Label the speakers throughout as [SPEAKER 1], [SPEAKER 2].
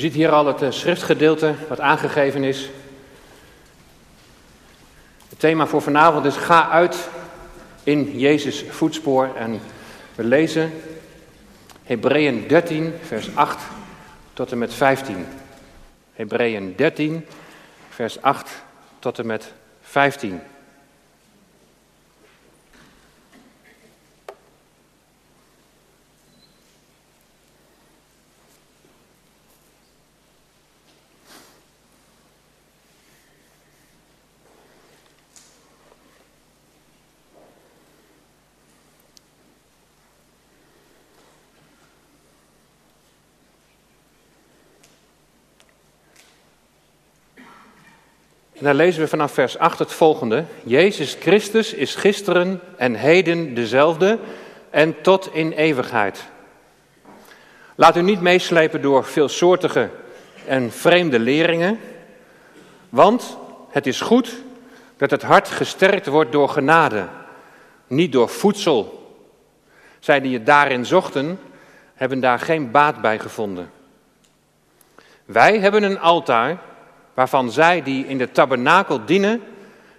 [SPEAKER 1] U ziet hier al het eh, schriftgedeelte wat aangegeven is. Het thema voor vanavond is ga uit in Jezus voetspoor en we lezen Hebreeën 13 vers 8 tot en met 15. Hebreeën 13 vers 8 tot en met 15. Dan lezen we vanaf vers 8 het volgende. Jezus Christus is gisteren en heden dezelfde en tot in eeuwigheid. Laat u niet meeslepen door veelsoortige en vreemde leringen, want het is goed dat het hart gesterkt wordt door genade, niet door voedsel. Zij die het daarin zochten, hebben daar geen baat bij gevonden. Wij hebben een altaar waarvan zij die in de tabernakel dienen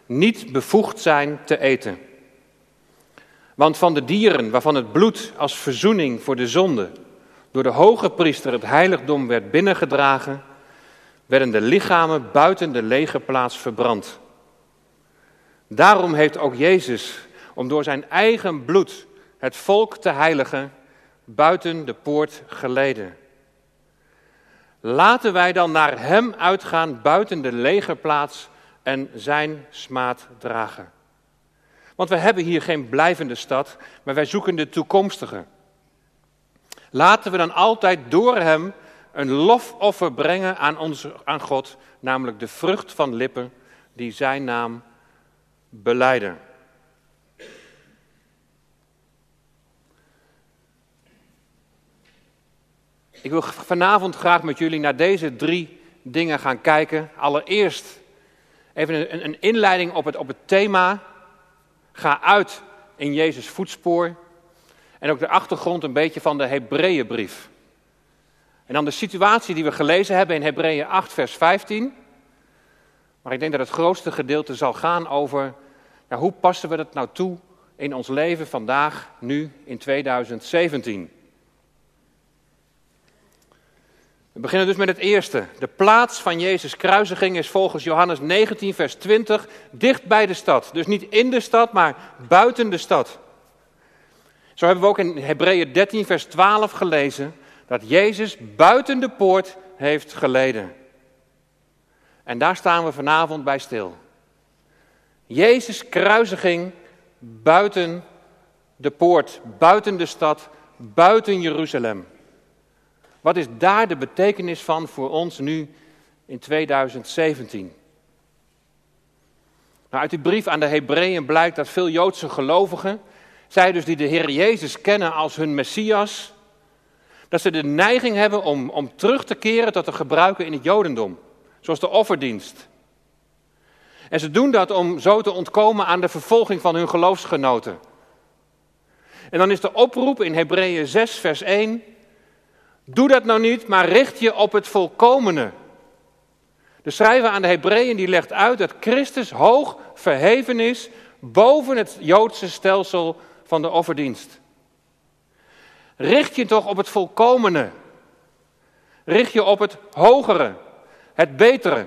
[SPEAKER 1] niet bevoegd zijn te eten. Want van de dieren waarvan het bloed als verzoening voor de zonde door de hoge priester het heiligdom werd binnengedragen, werden de lichamen buiten de legerplaats verbrand. Daarom heeft ook Jezus, om door zijn eigen bloed het volk te heiligen, buiten de poort geleden. Laten wij dan naar hem uitgaan buiten de legerplaats en zijn smaad dragen. Want we hebben hier geen blijvende stad, maar wij zoeken de toekomstige. Laten we dan altijd door hem een lofoffer brengen aan, aan God, namelijk de vrucht van lippen die zijn naam beleiden. Ik wil vanavond graag met jullie naar deze drie dingen gaan kijken. Allereerst even een, een inleiding op het, op het thema. Ga uit in Jezus voetspoor. En ook de achtergrond een beetje van de Hebreeënbrief. En dan de situatie die we gelezen hebben in Hebreeën 8, vers 15. Maar ik denk dat het grootste gedeelte zal gaan over hoe passen we dat nou toe in ons leven vandaag, nu in 2017. We beginnen dus met het eerste. De plaats van Jezus' kruisiging is volgens Johannes 19, vers 20 dicht bij de stad. Dus niet in de stad, maar buiten de stad. Zo hebben we ook in Hebreeën 13, vers 12 gelezen dat Jezus buiten de poort heeft geleden. En daar staan we vanavond bij stil. Jezus' kruisiging buiten de poort, buiten de stad, buiten Jeruzalem. Wat is daar de betekenis van voor ons nu in 2017? Nou, uit die brief aan de Hebreeën blijkt dat veel Joodse gelovigen, zij dus die de Heer Jezus kennen als hun Messias, dat ze de neiging hebben om, om terug te keren tot de gebruiken in het Jodendom, zoals de offerdienst. En ze doen dat om zo te ontkomen aan de vervolging van hun geloofsgenoten. En dan is de oproep in Hebreeën 6, vers 1, Doe dat nou niet, maar richt je op het volkomene. De schrijver aan de Hebreeën die legt uit dat Christus hoog verheven is boven het Joodse stelsel van de offerdienst. Richt je toch op het volkomene. Richt je op het hogere, het betere.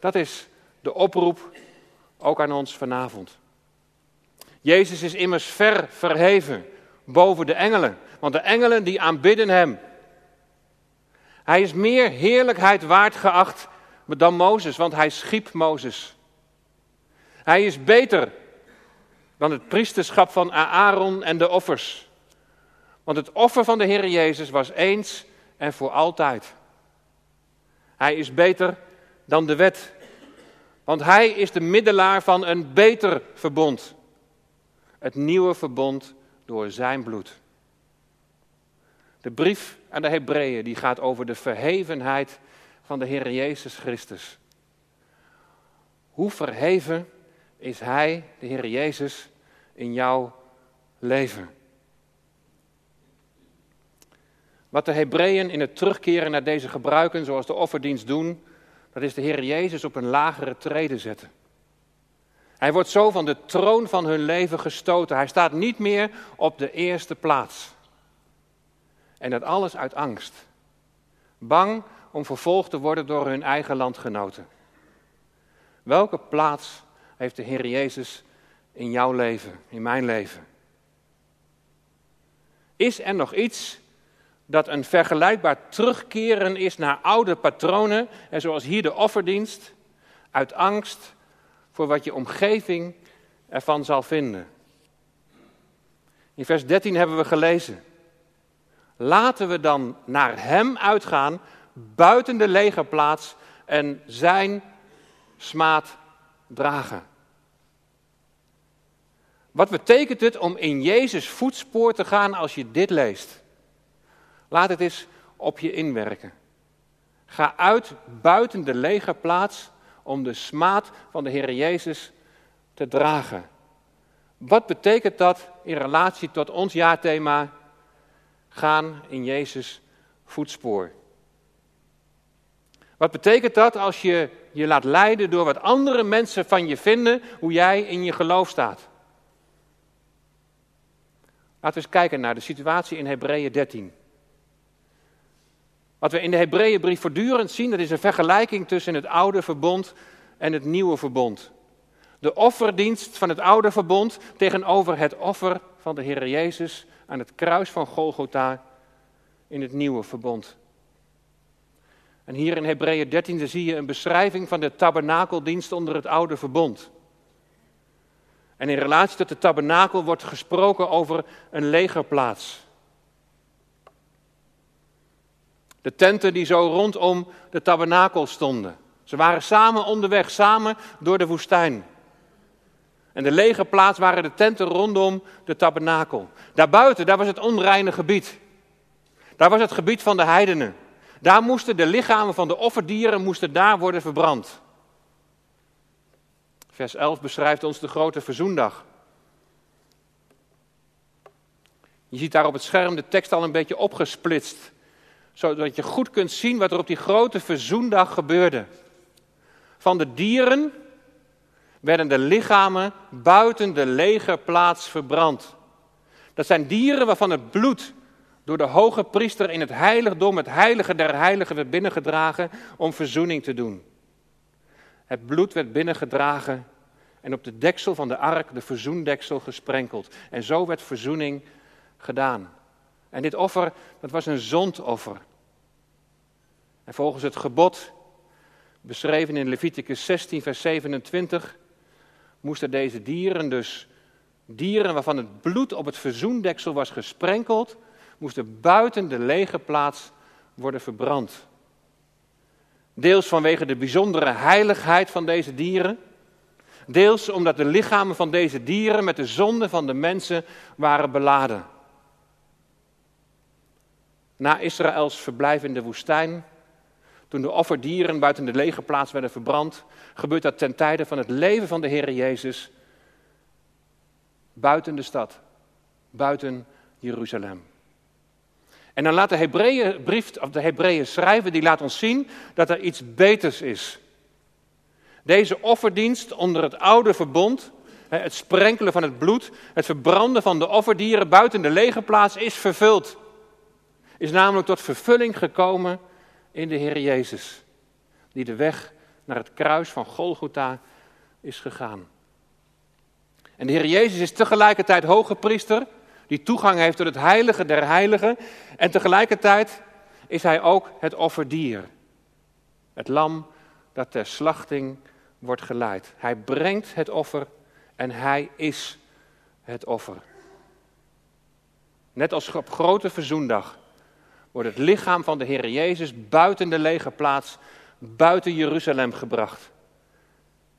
[SPEAKER 1] Dat is de oproep ook aan ons vanavond. Jezus is immers ver verheven boven de engelen, want de engelen die aanbidden hem. Hij is meer heerlijkheid waard geacht dan Mozes, want hij schiep Mozes. Hij is beter dan het priesterschap van Aaron en de offers. Want het offer van de Heer Jezus was eens en voor altijd. Hij is beter dan de wet. Want hij is de middelaar van een beter verbond. Het nieuwe verbond door zijn bloed. De brief aan de Hebreeën die gaat over de verhevenheid van de Heer Jezus Christus. Hoe verheven is Hij, de Heer Jezus, in jouw leven? Wat de Hebreeën in het terugkeren naar deze gebruiken, zoals de offerdienst doen, dat is de Heer Jezus op een lagere trede zetten. Hij wordt zo van de troon van hun leven gestoten. Hij staat niet meer op de eerste plaats. En dat alles uit angst. Bang om vervolgd te worden door hun eigen landgenoten. Welke plaats heeft de Heer Jezus in jouw leven, in mijn leven? Is er nog iets dat een vergelijkbaar terugkeren is naar oude patronen, en zoals hier de offerdienst, uit angst voor wat je omgeving ervan zal vinden? In vers 13 hebben we gelezen. Laten we dan naar Hem uitgaan, buiten de legerplaats, en Zijn smaad dragen. Wat betekent het om in Jezus voetspoor te gaan als je dit leest? Laat het eens op je inwerken. Ga uit buiten de legerplaats om de smaad van de Heer Jezus te dragen. Wat betekent dat in relatie tot ons jaarthema gaan in Jezus voetspoor? Wat betekent dat als je je laat leiden door wat andere mensen van je vinden, hoe jij in je geloof staat? Laten we eens kijken naar de situatie in Hebreeën 13. Wat we in de Hebreeënbrief voortdurend zien, dat is een vergelijking tussen het oude verbond en het nieuwe verbond. De offerdienst van het oude verbond tegenover het offer van de Heer Jezus aan het kruis van Golgotha in het nieuwe verbond. En hier in Hebreeën 13 zie je een beschrijving van de tabernakeldienst onder het oude verbond. En in relatie tot de tabernakel wordt gesproken over een legerplaats. De tenten die zo rondom de tabernakel stonden. Ze waren samen onderweg, samen door de woestijn. En de legerplaats waren de tenten rondom de tabernakel. Daarbuiten, daar was het onreine gebied. Daar was het gebied van de heidenen. Daar moesten de lichamen van de offerdieren moesten daar worden verbrand. Vers 11 beschrijft ons de grote verzoendag. Je ziet daar op het scherm de tekst al een beetje opgesplitst, zodat je goed kunt zien wat er op die grote verzoendag gebeurde. Van de dieren werden de lichamen buiten de legerplaats verbrand. Dat zijn dieren waarvan het bloed door de hoge priester in het heiligdom, het heilige der heiligen, werd binnengedragen om verzoening te doen. Het bloed werd binnengedragen en op de deksel van de ark, de verzoendeksel, gesprenkeld. En zo werd verzoening gedaan. En dit offer, dat was een zondoffer. En volgens het gebod, beschreven in Leviticus 16, vers 27, moesten deze dieren dus, dieren waarvan het bloed op het verzoendeksel was gesprenkeld, moesten buiten de lege plaats worden verbrand. Deels vanwege de bijzondere heiligheid van deze dieren. Deels omdat de lichamen van deze dieren met de zonde van de mensen waren beladen. Na Israëls verblijf in de woestijn, toen de offerdieren buiten de lege plaats werden verbrand, gebeurt dat ten tijde van het leven van de Heer Jezus buiten de stad, buiten Jeruzalem. En dan laat de Hebreeënbrief, of de Hebreeën schrijven, die laat ons zien dat er iets beters is. Deze offerdienst onder het oude verbond, het sprenkelen van het bloed, het verbranden van de offerdieren buiten de legerplaats is vervuld. Is namelijk tot vervulling gekomen in de Heer Jezus, die de weg naar het kruis van Golgotha is gegaan. En de Heer Jezus is tegelijkertijd hoge priester die toegang heeft tot het heilige der heiligen. En tegelijkertijd is hij ook het offerdier. Het lam dat ter slachting wordt geleid. Hij brengt het offer en hij is het offer. Net als op grote verzoendag wordt het lichaam van de Heer Jezus buiten de legerplaats, buiten Jeruzalem gebracht.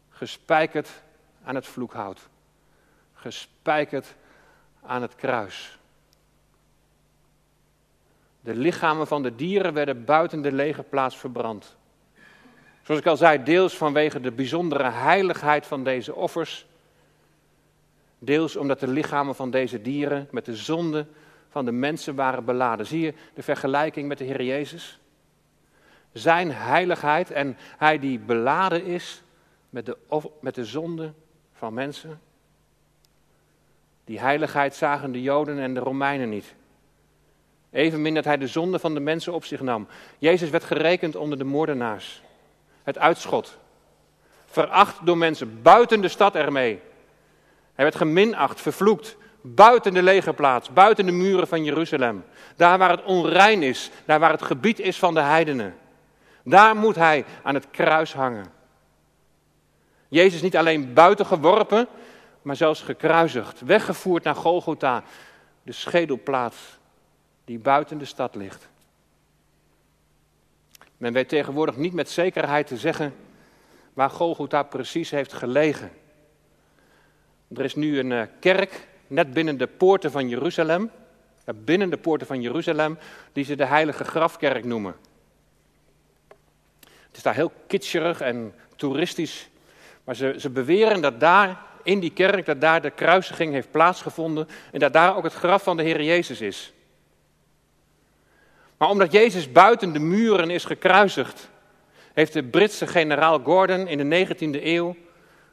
[SPEAKER 1] Gespijkerd aan het vloekhout. Gespijkerd aan het kruis. De lichamen van de dieren werden buiten de legerplaats verbrand. Zoals ik al zei, deels vanwege de bijzondere heiligheid van deze offers. Deels omdat de lichamen van deze dieren met de zonde van de mensen waren beladen. Zie je de vergelijking met de Heer Jezus? Zijn heiligheid en hij die beladen is met de, met de zonde van mensen. Die heiligheid zagen de Joden en de Romeinen niet. Evenmin dat hij de zonde van de mensen op zich nam. Jezus werd gerekend onder de moordenaars. Het uitschot. Veracht door mensen, buiten de stad ermee. Hij werd geminacht, vervloekt, buiten de legerplaats, buiten de muren van Jeruzalem. Daar waar het onrein is, daar waar het gebied is van de heidenen. Daar moet hij aan het kruis hangen. Jezus niet alleen buiten geworpen, maar zelfs gekruisigd, weggevoerd naar Golgotha, de schedelplaats die buiten de stad ligt. Men weet tegenwoordig niet met zekerheid te zeggen waar Golgotha precies heeft gelegen. Er is nu een eh, kerk net binnen de poorten van Jeruzalem, binnen de poorten van Jeruzalem, die ze de Heilige Grafkerk noemen. Het is daar heel kitscherig en toeristisch, maar ze, ze beweren dat daar in die kerk, dat daar de kruisiging heeft plaatsgevonden en dat daar ook het graf van de Heer Jezus is. Maar omdat Jezus buiten de muren is gekruisigd, heeft de Britse generaal Gordon in de 19e eeuw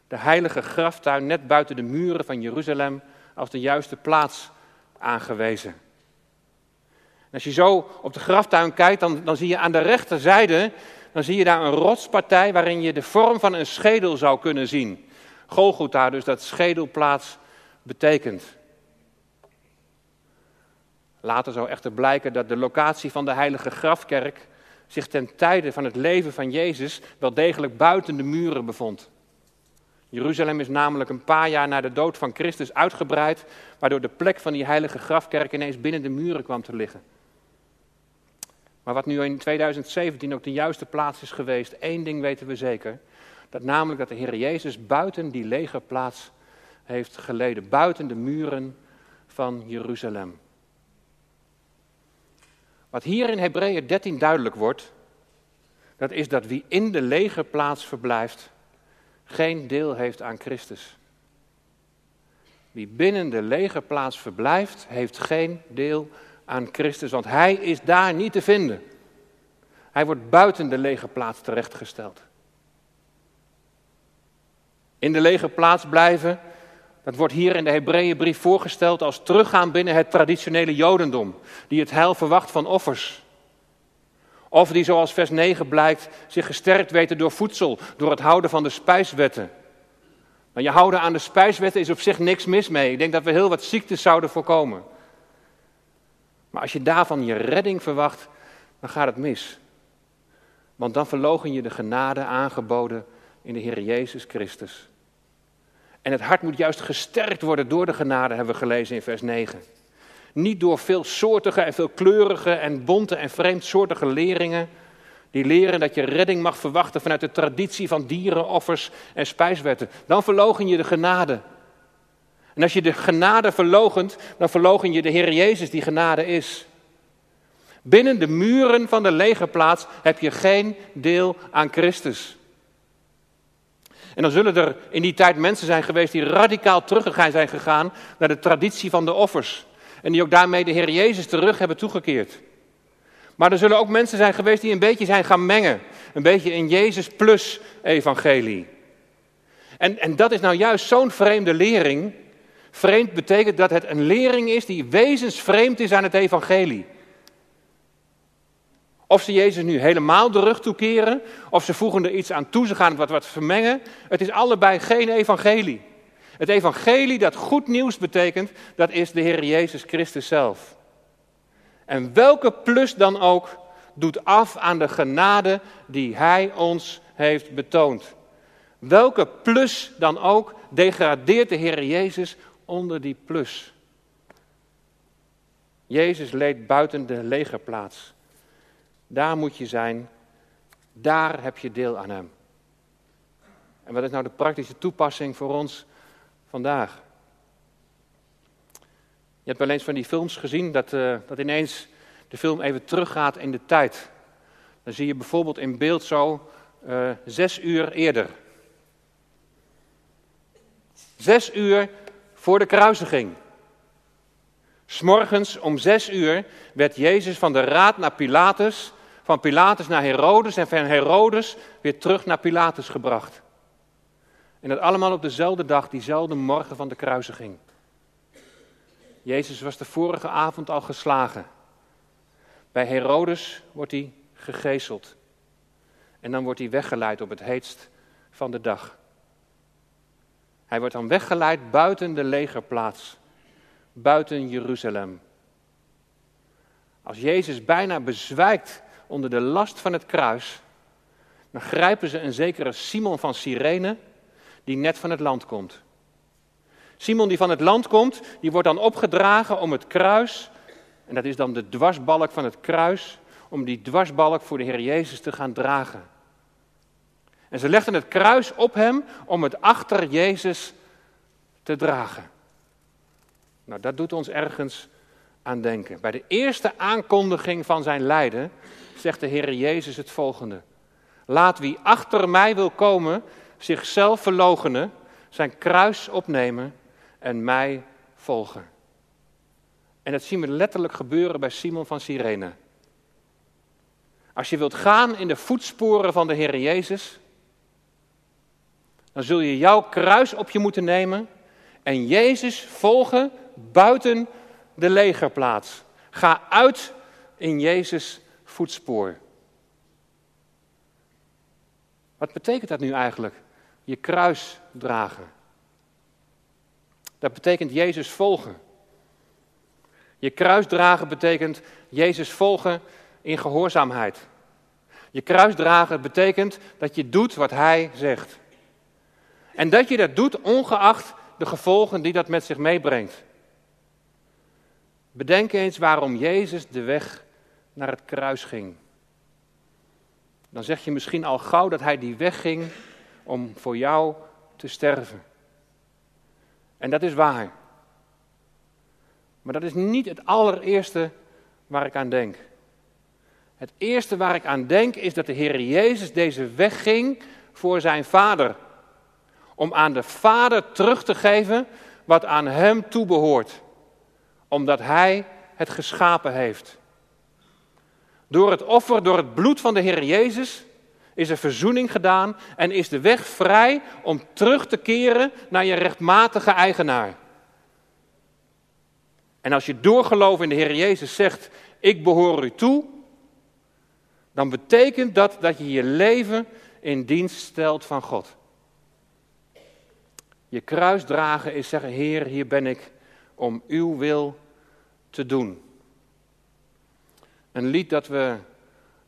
[SPEAKER 1] de heilige graftuin net buiten de muren van Jeruzalem als de juiste plaats aangewezen. En als je zo op de graftuin kijkt, dan, dan zie je aan de rechterzijde, dan zie je daar een rotspartij waarin je de vorm van een schedel zou kunnen zien. Golgotha, dus dat schedelplaats betekent. Later zou echter blijken dat de locatie van de heilige grafkerk zich ten tijde van het leven van Jezus wel degelijk buiten de muren bevond. Jeruzalem is namelijk een paar jaar na de dood van Christus uitgebreid, waardoor de plek van die heilige grafkerk ineens binnen de muren kwam te liggen. Maar wat nu in 2017 ook de juiste plaats is geweest, één ding weten we zeker. Dat namelijk dat de Heer Jezus buiten die legerplaats heeft geleden, buiten de muren van Jeruzalem. Wat hier in Hebreeën 13 duidelijk wordt, dat is dat wie in de legerplaats verblijft, geen deel heeft aan Christus. Wie binnen de legerplaats verblijft, heeft geen deel aan Christus, want hij is daar niet te vinden. Hij wordt buiten de legerplaats terechtgesteld. In de legerplaats blijven, dat wordt hier in de Hebreeënbrief voorgesteld als teruggaan binnen het traditionele Jodendom, die het heil verwacht van offers. Of die, zoals vers 9 blijkt, zich gesterkt weten door voedsel, door het houden van de spijswetten. Maar je houden aan de spijswetten is op zich niks mis mee. Ik denk dat we heel wat ziektes zouden voorkomen. Maar als je daarvan je redding verwacht, dan gaat het mis. Want dan verlogen je de genade aangeboden in de Heer Jezus Christus. En het hart moet juist gesterkt worden door de genade, hebben we gelezen in vers 9. Niet door veelsoortige en veelkleurige en bonte en vreemdsoortige leringen. Die leren dat je redding mag verwachten vanuit de traditie van dierenoffers en spijswetten. Dan verlogen je de genade. En als je de genade verlogent, dan verlogen je de Heer Jezus die genade is. Binnen de muren van de legerplaats heb je geen deel aan Christus. En dan zullen er in die tijd mensen zijn geweest die radicaal teruggegaan zijn gegaan naar de traditie van de offers. En die ook daarmee de Heer Jezus terug hebben toegekeerd. Maar er zullen ook mensen zijn geweest die een beetje zijn gaan mengen. Een beetje een Jezus plus evangelie. En, en dat is nou juist zo'n vreemde lering. Vreemd betekent dat het een lering is die wezensvreemd is aan het evangelie. Of ze Jezus nu helemaal de rug toekeren, of ze voegen er iets aan toe, ze gaan wat, wat vermengen. Het is allebei geen evangelie. Het evangelie dat goed nieuws betekent, dat is de Heer Jezus Christus zelf. En welke plus dan ook doet af aan de genade die Hij ons heeft betoond. Welke plus dan ook degradeert de Heer Jezus onder die plus. Jezus leed buiten de legerplaats. Daar moet je zijn. Daar heb je deel aan Hem. En wat is nou de praktische toepassing voor ons vandaag? Je hebt wel eens van die films gezien dat, uh, dat ineens de film even teruggaat in de tijd. Dan zie je bijvoorbeeld in beeld zo uh, zes uur eerder. Zes uur voor de kruisiging. S'morgens om zes uur werd Jezus van de raad naar Pilatus, van Pilatus naar Herodes en van Herodes weer terug naar Pilatus gebracht. En dat allemaal op dezelfde dag, diezelfde morgen van de kruisiging. Jezus was de vorige avond al geslagen. Bij Herodes wordt hij gegezeld. En dan wordt hij weggeleid op het heetst van de dag. Hij wordt dan weggeleid buiten de legerplaats, buiten Jeruzalem. Als Jezus bijna bezwijkt onder de last van het kruis, dan grijpen ze een zekere Simon van Cyrene, die net van het land komt. Simon die van het land komt, die wordt dan opgedragen om het kruis, en dat is dan de dwarsbalk van het kruis, om die dwarsbalk voor de Heer Jezus te gaan dragen. En ze legden het kruis op hem om het achter Jezus te dragen. Nou, dat doet ons ergens aan denken. Bij de eerste aankondiging van zijn lijden zegt de Heer Jezus het volgende. Laat wie achter mij wil komen zichzelf verloochenen, zijn kruis opnemen en mij volgen. En dat zien we letterlijk gebeuren bij Simon van Cyrene. Als je wilt gaan in de voetsporen van de Heer Jezus, dan zul je jouw kruis op je moeten nemen en Jezus volgen buiten de legerplaats. Ga uit in Jezus voetspoor. Wat betekent dat nu eigenlijk? Je kruis dragen. Dat betekent Jezus volgen. Je kruis dragen betekent Jezus volgen in gehoorzaamheid. Je kruis dragen betekent dat je doet wat Hij zegt. En dat je dat doet ongeacht de gevolgen die dat met zich meebrengt. Bedenk eens waarom Jezus de weg naar het kruis ging. Dan zeg je misschien al gauw dat Hij die weg ging om voor jou te sterven. En dat is waar. Maar dat is niet het allereerste waar ik aan denk. Het eerste waar ik aan denk is dat de Heer Jezus deze weg ging voor zijn Vader. Om aan de Vader terug te geven wat aan Hem toebehoort. Omdat Hij het geschapen heeft. Door het offer, door het bloed van de Heer Jezus, is er verzoening gedaan en is de weg vrij om terug te keren naar je rechtmatige eigenaar. En als je doorgeloof in de Heer Jezus zegt, ik behoor u toe, dan betekent dat dat je je leven in dienst stelt van God. Je kruis dragen is zeggen, Heer, hier ben ik om uw wil te doen. Een lied dat we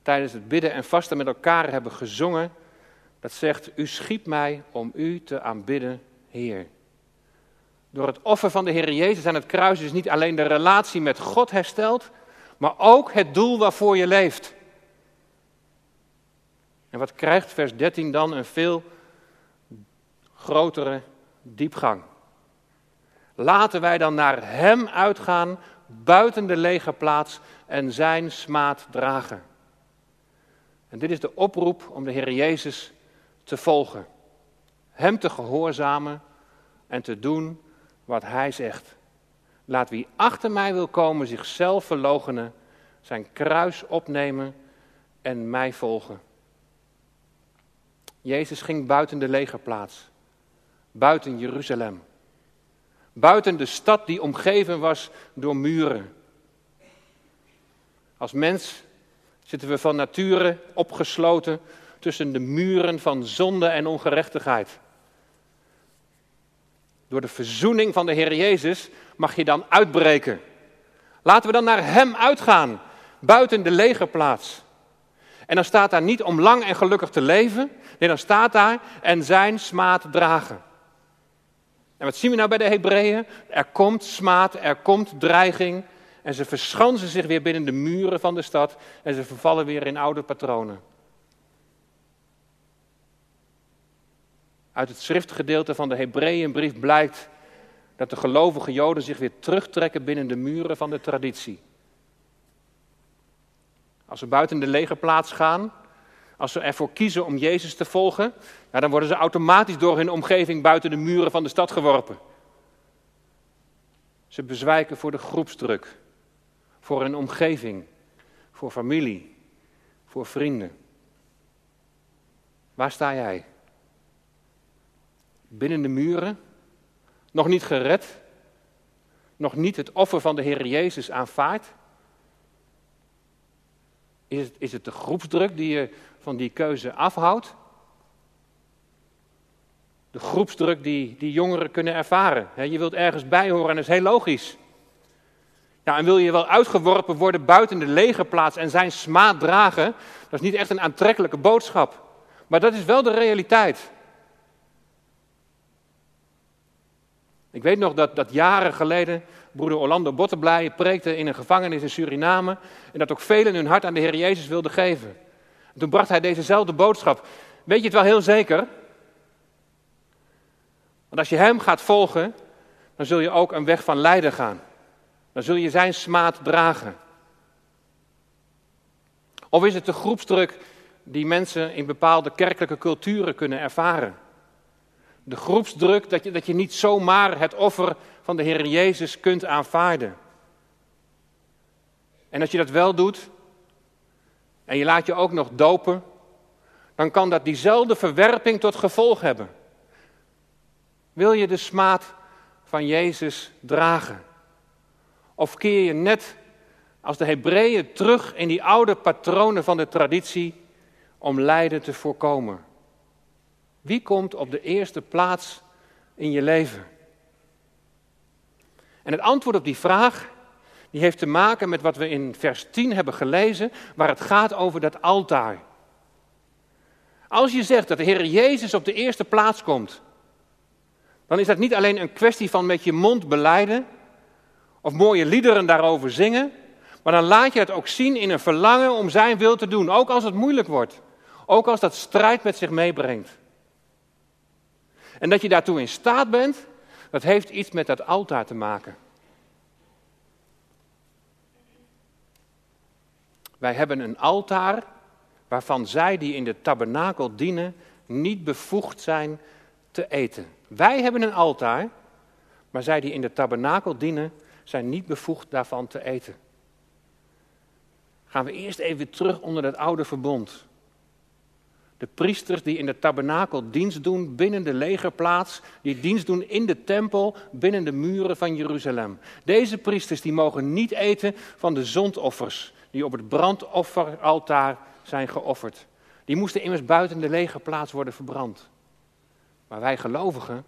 [SPEAKER 1] tijdens het bidden en vasten met elkaar hebben gezongen, dat zegt, u schiep mij om u te aanbidden, Heer. Door het offer van de Heer Jezus aan het kruis is niet alleen de relatie met God hersteld, maar ook het doel waarvoor je leeft. En wat krijgt vers 13 dan? Een veel grotere diepgang. Laten wij dan naar Hem uitgaan, buiten de legerplaats en Zijn smaad dragen. En dit is de oproep om de Heer Jezus te volgen. Hem te gehoorzamen en te doen wat Hij zegt. Laat wie achter mij wil komen zichzelf verloochenen, zijn kruis opnemen en mij volgen. Jezus ging buiten de legerplaats, buiten Jeruzalem, buiten de stad die omgeven was door muren. Als mens zitten we van nature opgesloten tussen de muren van zonde en ongerechtigheid. Door de verzoening van de Heer Jezus mag je dan uitbreken. Laten we dan naar Hem uitgaan, buiten de legerplaats. En dan staat daar niet om lang en gelukkig te leven. Nee, dan staat daar en zijn smaad dragen. En wat zien we nou bij de Hebreeën? Er komt smaad, er komt dreiging. En ze verschansen zich weer binnen de muren van de stad. En ze vervallen weer in oude patronen. Uit het schriftgedeelte van de Hebreeënbrief blijkt dat de gelovige Joden zich weer terugtrekken binnen de muren van de traditie. Als ze buiten de legerplaats gaan, als ze ervoor kiezen om Jezus te volgen, dan worden ze automatisch door hun omgeving buiten de muren van de stad geworpen. Ze bezwijken voor de groepsdruk, voor hun omgeving, voor familie, voor vrienden. Waar sta jij? Binnen de muren? Nog niet gered? Nog niet het offer van de Heer Jezus aanvaard? Is het, is het de groepsdruk die je van die keuze afhoudt? De groepsdruk die, die jongeren kunnen ervaren. Je wilt ergens bij horen en dat is heel logisch. Ja, en wil je wel uitgeworpen worden buiten de legerplaats en zijn smaad dragen, dat is niet echt een aantrekkelijke boodschap. Maar dat is wel de realiteit. Ik weet nog dat, dat jaren geleden broeder Orlando Botterblij preekte in een gevangenis in Suriname en dat ook velen hun hart aan de Heer Jezus wilden geven. En toen bracht hij dezezelfde boodschap. Weet je het wel heel zeker? Want als je Hem gaat volgen, dan zul je ook een weg van lijden gaan. Dan zul je Zijn smaad dragen. Of is het de groepsdruk die mensen in bepaalde kerkelijke culturen kunnen ervaren? De groepsdruk dat je, dat je niet zomaar het offer van de Heer Jezus kunt aanvaarden. En als je dat wel doet, en je laat je ook nog dopen, dan kan dat diezelfde verwerping tot gevolg hebben. Wil je de smaad van Jezus dragen? Of keer je net als de Hebreeën terug in die oude patronen van de traditie om lijden te voorkomen? Wie komt op de eerste plaats in je leven? En het antwoord op die vraag, die heeft te maken met wat we in vers 10 hebben gelezen, waar het gaat over dat altaar. Als je zegt dat de Heer Jezus op de eerste plaats komt, dan is dat niet alleen een kwestie van met je mond beleiden of mooie liederen daarover zingen, maar dan laat je het ook zien in een verlangen om Zijn wil te doen, ook als het moeilijk wordt, ook als dat strijd met zich meebrengt. En dat je daartoe in staat bent, dat heeft iets met dat altaar te maken. Wij hebben een altaar waarvan zij die in de tabernakel dienen niet bevoegd zijn te eten. Wij hebben een altaar, maar zij die in de tabernakel dienen zijn niet bevoegd daarvan te eten. Gaan we eerst even terug onder het oude verbond. De priesters die in de tabernakel dienst doen binnen de legerplaats, die dienst doen in de tempel binnen de muren van Jeruzalem. Deze priesters die mogen niet eten van de zondoffers die op het brandofferaltaar zijn geofferd. Die moesten immers buiten de legerplaats worden verbrand. Maar wij gelovigen,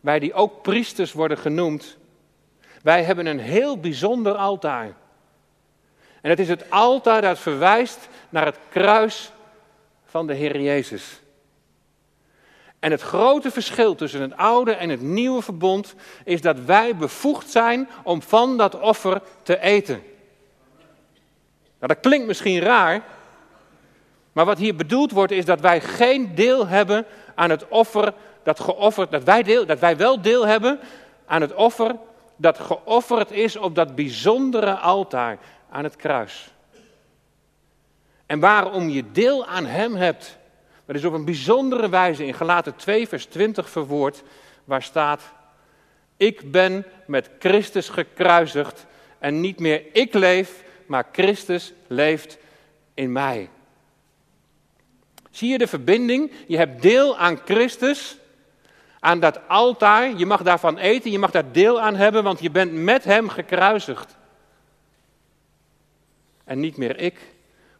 [SPEAKER 1] wij die ook priesters worden genoemd, wij hebben een heel bijzonder altaar. En het is het altaar dat verwijst naar het kruis van de Heer Jezus. En het grote verschil tussen het oude en het nieuwe verbond is dat wij bevoegd zijn om van dat offer te eten. Nou, dat klinkt misschien raar, maar wat hier bedoeld wordt is dat wij geen deel hebben aan het offer dat geofferd, dat wij, deel, dat wij wel deel hebben aan het offer dat geofferd is op dat bijzondere altaar aan het kruis. En waarom je deel aan Hem hebt, dat is op een bijzondere wijze in Galaten 2, vers 20 verwoord, waar staat: Ik ben met Christus gekruisigd en niet meer ik leef, maar Christus leeft in mij. Zie je de verbinding? Je hebt deel aan Christus, aan dat altaar. Je mag daarvan eten, je mag daar deel aan hebben, want je bent met Hem gekruisigd. En niet meer ik,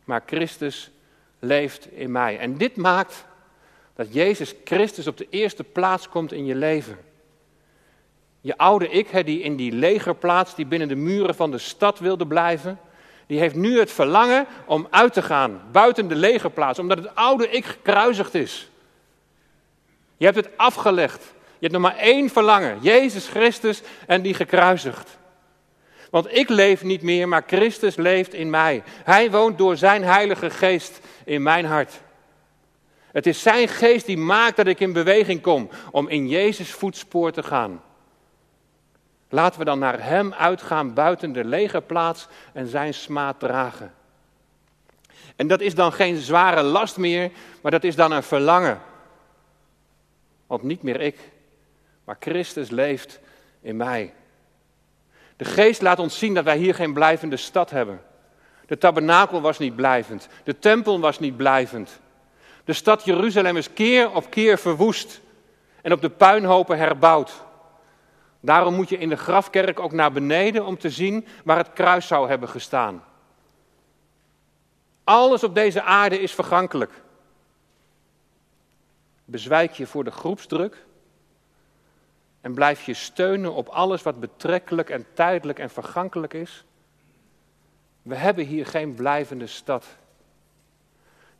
[SPEAKER 1] maar Christus leeft in mij. En dit maakt dat Jezus Christus op de eerste plaats komt in je leven. Je oude ik, die in die legerplaats, die binnen de muren van de stad wilde blijven, die heeft nu het verlangen om uit te gaan, buiten de legerplaats, omdat het oude ik gekruisigd is. Je hebt het afgelegd. Je hebt nog maar één verlangen, Jezus Christus en die gekruisigd. Want ik leef niet meer, maar Christus leeft in mij. Hij woont door zijn Heilige Geest in mijn hart. Het is zijn geest die maakt dat ik in beweging kom om in Jezus voetspoor te gaan. Laten we dan naar Hem uitgaan buiten de lege plaats en Zijn smaad dragen. En dat is dan geen zware last meer, maar dat is dan een verlangen. Want niet meer ik, maar Christus leeft in mij. De geest laat ons zien dat wij hier geen blijvende stad hebben. De tabernakel was niet blijvend. De tempel was niet blijvend. De stad Jeruzalem is keer op keer verwoest en op de puinhopen herbouwd. Daarom moet je in de grafkerk ook naar beneden om te zien waar het kruis zou hebben gestaan. Alles op deze aarde is vergankelijk. Bezwijk je voor de groepsdruk en blijf je steunen op alles wat betrekkelijk en tijdelijk en vergankelijk is. We hebben hier geen blijvende stad.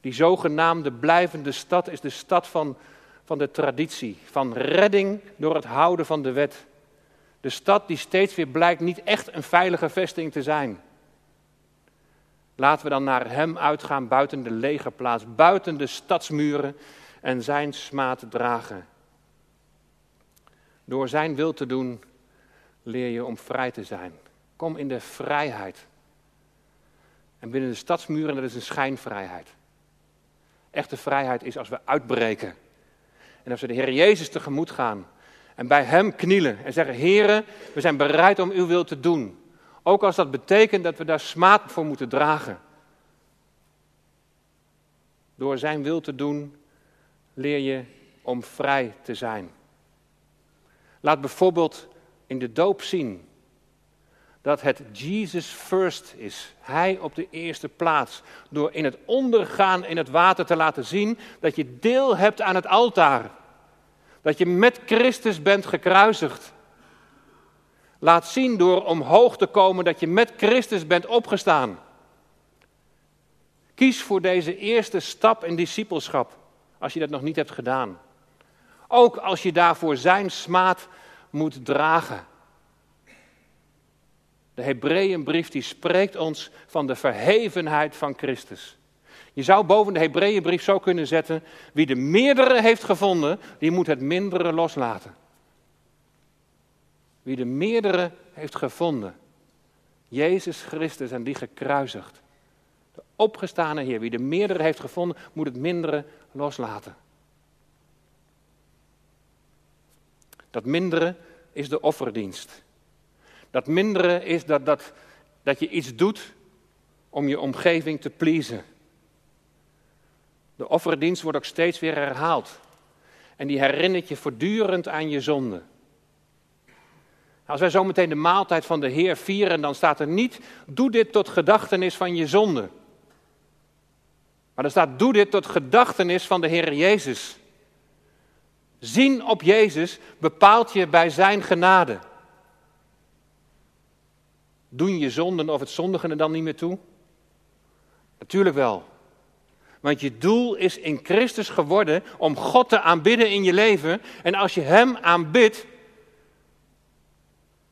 [SPEAKER 1] Die zogenaamde blijvende stad is de stad van, van de traditie, van redding door het houden van de wet. De stad die steeds weer blijkt niet echt een veilige vesting te zijn. Laten we dan naar hem uitgaan buiten de legerplaats, buiten de stadsmuren en zijn smaad dragen. Door zijn wil te doen leer je om vrij te zijn. Kom in de vrijheid. En binnen de stadsmuren, dat is een schijnvrijheid. Echte vrijheid is als we uitbreken. En als we de Heer Jezus tegemoet gaan en bij Hem knielen en zeggen, Heere, we zijn bereid om uw wil te doen. Ook als dat betekent dat we daar smaad voor moeten dragen. Door Zijn wil te doen leer je om vrij te zijn. Laat bijvoorbeeld in de doop zien dat het Jesus first is. Hij op de eerste plaats. Door in het ondergaan in het water te laten zien dat je deel hebt aan het altaar. Dat je met Christus bent gekruisigd. Laat zien door omhoog te komen dat je met Christus bent opgestaan. Kies voor deze eerste stap in discipelschap, als je dat nog niet hebt gedaan. Ook als je daarvoor zijn smaad moet dragen. De Hebreeënbrief die spreekt ons van de verhevenheid van Christus. Je zou boven de Hebreeënbrief zo kunnen zetten: wie de meerdere heeft gevonden, die moet het mindere loslaten. Wie de meerdere heeft gevonden, Jezus Christus en die gekruisigd. De opgestane Heer, wie de meerdere heeft gevonden, moet het mindere loslaten. Dat mindere is de offerdienst. Dat mindere is dat, dat, dat je iets doet om je omgeving te pleasen. De offerdienst wordt ook steeds weer herhaald. En die herinnert je voortdurend aan je zonde. Als wij zometeen de maaltijd van de Heer vieren, dan staat er niet: doe dit tot gedachtenis van je zonde. Maar er staat: doe dit tot gedachtenis van de Heer Jezus. Zien op Jezus bepaalt je bij Zijn genade. Doen je zonden of het zondigen er dan niet meer toe? Natuurlijk wel. Want je doel is in Christus geworden om God te aanbidden in je leven. En als je Hem aanbidt,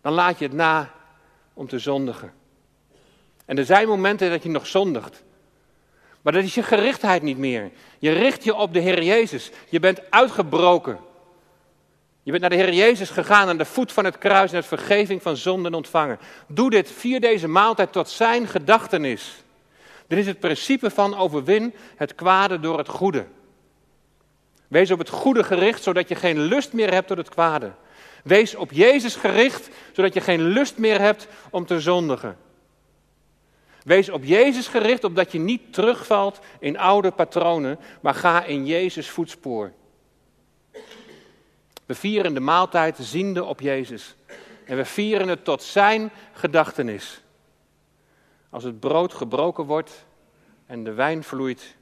[SPEAKER 1] dan laat je het na om te zondigen. En er zijn momenten dat je nog zondigt. Maar dat is je gerichtheid niet meer. Je richt je op de Heer Jezus. Je bent uitgebroken. Je bent naar de Heer Jezus gegaan aan de voet van het kruis en het vergeving van zonden ontvangen. Doe dit, vier deze maaltijd tot zijn gedachtenis. Dit is het principe van overwin het kwade door het goede. Wees op het goede gericht, zodat je geen lust meer hebt tot het kwade. Wees op Jezus gericht, zodat je geen lust meer hebt om te zondigen. Wees op Jezus gericht, opdat je niet terugvalt in oude patronen, maar ga in Jezus voetspoor. We vieren de maaltijd ziende op Jezus. En we vieren het tot zijn gedachtenis. Als het brood gebroken wordt en de wijn vloeit,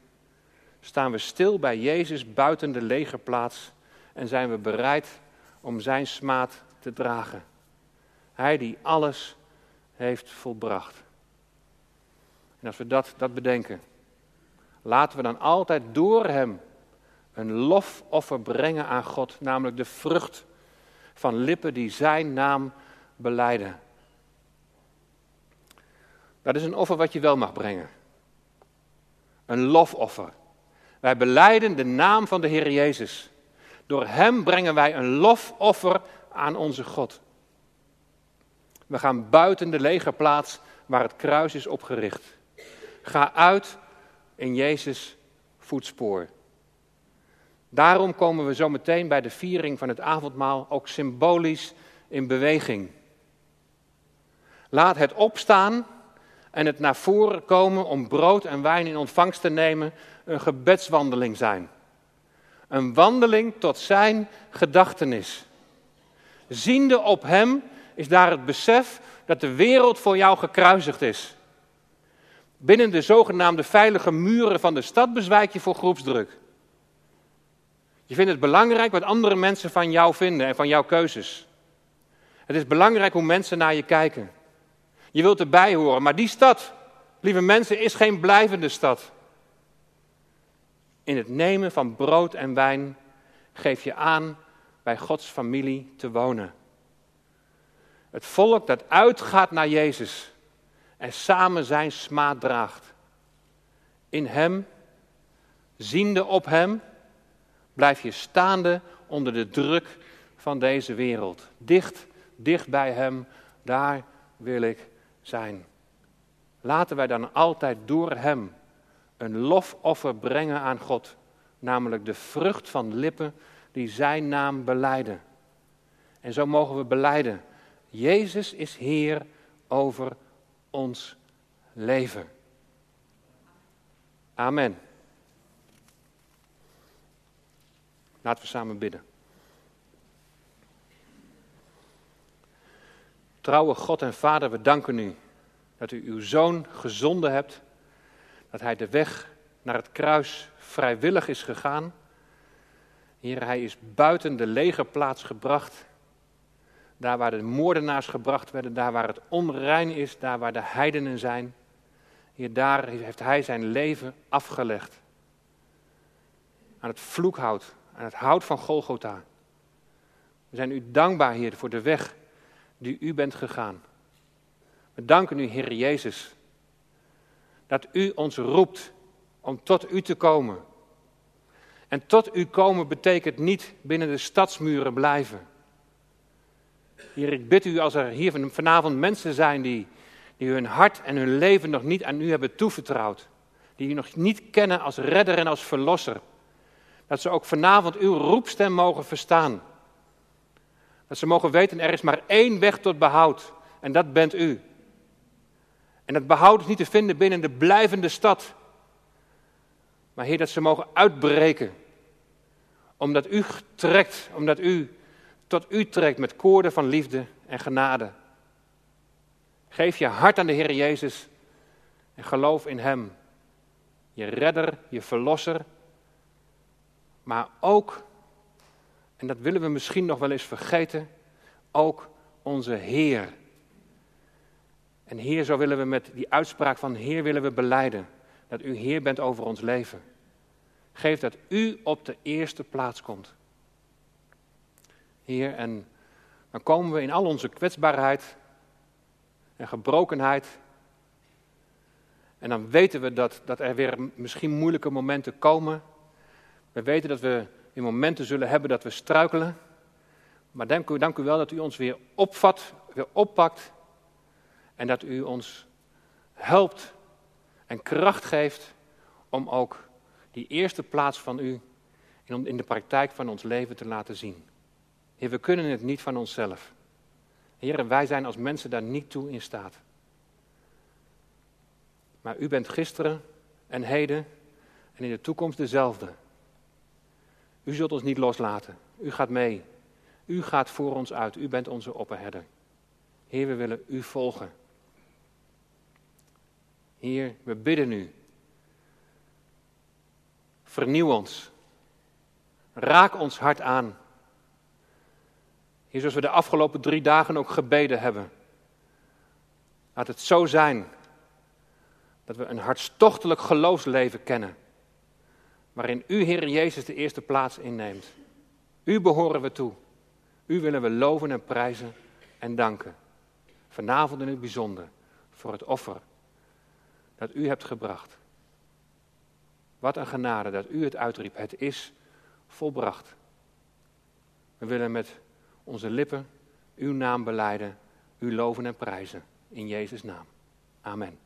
[SPEAKER 1] staan we stil bij Jezus buiten de legerplaats en zijn we bereid om zijn smaad te dragen. Hij die alles heeft volbracht. En als we dat, dat bedenken, laten we dan altijd door Hem een lofoffer brengen aan God, namelijk de vrucht van lippen die Zijn naam beleiden. Dat is een offer wat je wel mag brengen. Een lofoffer. Wij beleiden de naam van de Heer Jezus. Door Hem brengen wij een lofoffer aan onze God. We gaan buiten de legerplaats waar het kruis is opgericht. Ga uit in Jezus' voetspoor. Daarom komen we zo meteen bij de viering van het avondmaal ook symbolisch in beweging. Laat het opstaan en het naar voren komen om brood en wijn in ontvangst te nemen een gebedswandeling zijn. Een wandeling tot zijn gedachtenis. Ziende op hem is daar het besef dat de wereld voor jou gekruisigd is. Binnen de zogenaamde veilige muren van de stad bezwijk je voor groepsdruk. Je vindt het belangrijk wat andere mensen van jou vinden en van jouw keuzes. Het is belangrijk hoe mensen naar je kijken. Je wilt erbij horen, maar die stad, lieve mensen, is geen blijvende stad. In het nemen van brood en wijn geef je aan bij Gods familie te wonen. Het volk dat uitgaat naar Jezus en samen zijn smaad draagt. In Hem, ziende op Hem, blijf je staande onder de druk van deze wereld. Dicht, dicht bij Hem, daar wil ik zijn. Laten wij dan altijd door Hem een lofoffer brengen aan God, namelijk de vrucht van lippen die Zijn naam beleiden. En zo mogen we beleiden, Jezus is Heer over ons leven. Amen. Laten we samen bidden. Trouwe God en Vader, we danken u dat u uw zoon gezonden hebt, dat hij de weg naar het kruis vrijwillig is gegaan. Heer, hij is buiten de legerplaats gebracht, daar waar de moordenaars gebracht werden, daar waar het onrein is, daar waar de heidenen zijn. Hier, daar heeft hij zijn leven afgelegd. Aan het vloekhout, aan het hout van Golgotha. We zijn u dankbaar, Heer, voor de weg die u bent gegaan. We danken u, Heer Jezus, dat u ons roept om tot u te komen. En tot u komen betekent niet binnen de stadsmuren blijven. Heer, ik bid u als er hier vanavond mensen zijn die, die hun hart en hun leven nog niet aan u hebben toevertrouwd. Die u nog niet kennen als redder en als verlosser. Dat ze ook vanavond uw roepstem mogen verstaan. Dat ze mogen weten, er is maar één weg tot behoud. En dat bent u. En dat behoud is niet te vinden binnen de blijvende stad. Maar Heer, dat ze mogen uitbreken. Omdat u trekt, omdat u tot u trekt met koorden van liefde en genade. Geef je hart aan de Heer Jezus en geloof in Hem. Je redder, je verlosser. Maar ook, en dat willen we misschien nog wel eens vergeten, ook onze Heer. En Heer, zo willen we met die uitspraak van Heer willen we beleiden dat U Heer bent over ons leven. Geef dat U op de eerste plaats komt. Heer, en dan komen we in al onze kwetsbaarheid en gebrokenheid. En dan weten we dat, dat er weer misschien moeilijke momenten komen. We weten dat we in momenten zullen hebben dat we struikelen. Maar dank u, dank u wel dat u ons weer opvat, weer oppakt en dat u ons helpt en kracht geeft om ook die eerste plaats van u in de praktijk van ons leven te laten zien. Heer, we kunnen het niet van onszelf. Heer, wij zijn als mensen daar niet toe in staat. Maar u bent gisteren en heden en in de toekomst dezelfde. U zult ons niet loslaten. U gaat mee. U gaat voor ons uit. U bent onze opperherder. Heer, we willen u volgen. Heer, we bidden u. Vernieuw ons. Raak ons hart aan. Heer, zoals we de afgelopen drie dagen ook gebeden hebben. Laat het zo zijn dat we een hartstochtelijk geloofsleven kennen. Waarin U, Heer Jezus, de eerste plaats inneemt. U behoren we toe. U willen we loven en prijzen en danken. Vanavond in het bijzonder voor het offer dat u hebt gebracht. Wat een genade dat u het uitriep. Het is volbracht. We willen met onze lippen uw naam beleiden, u loven en prijzen. In Jezus' naam. Amen.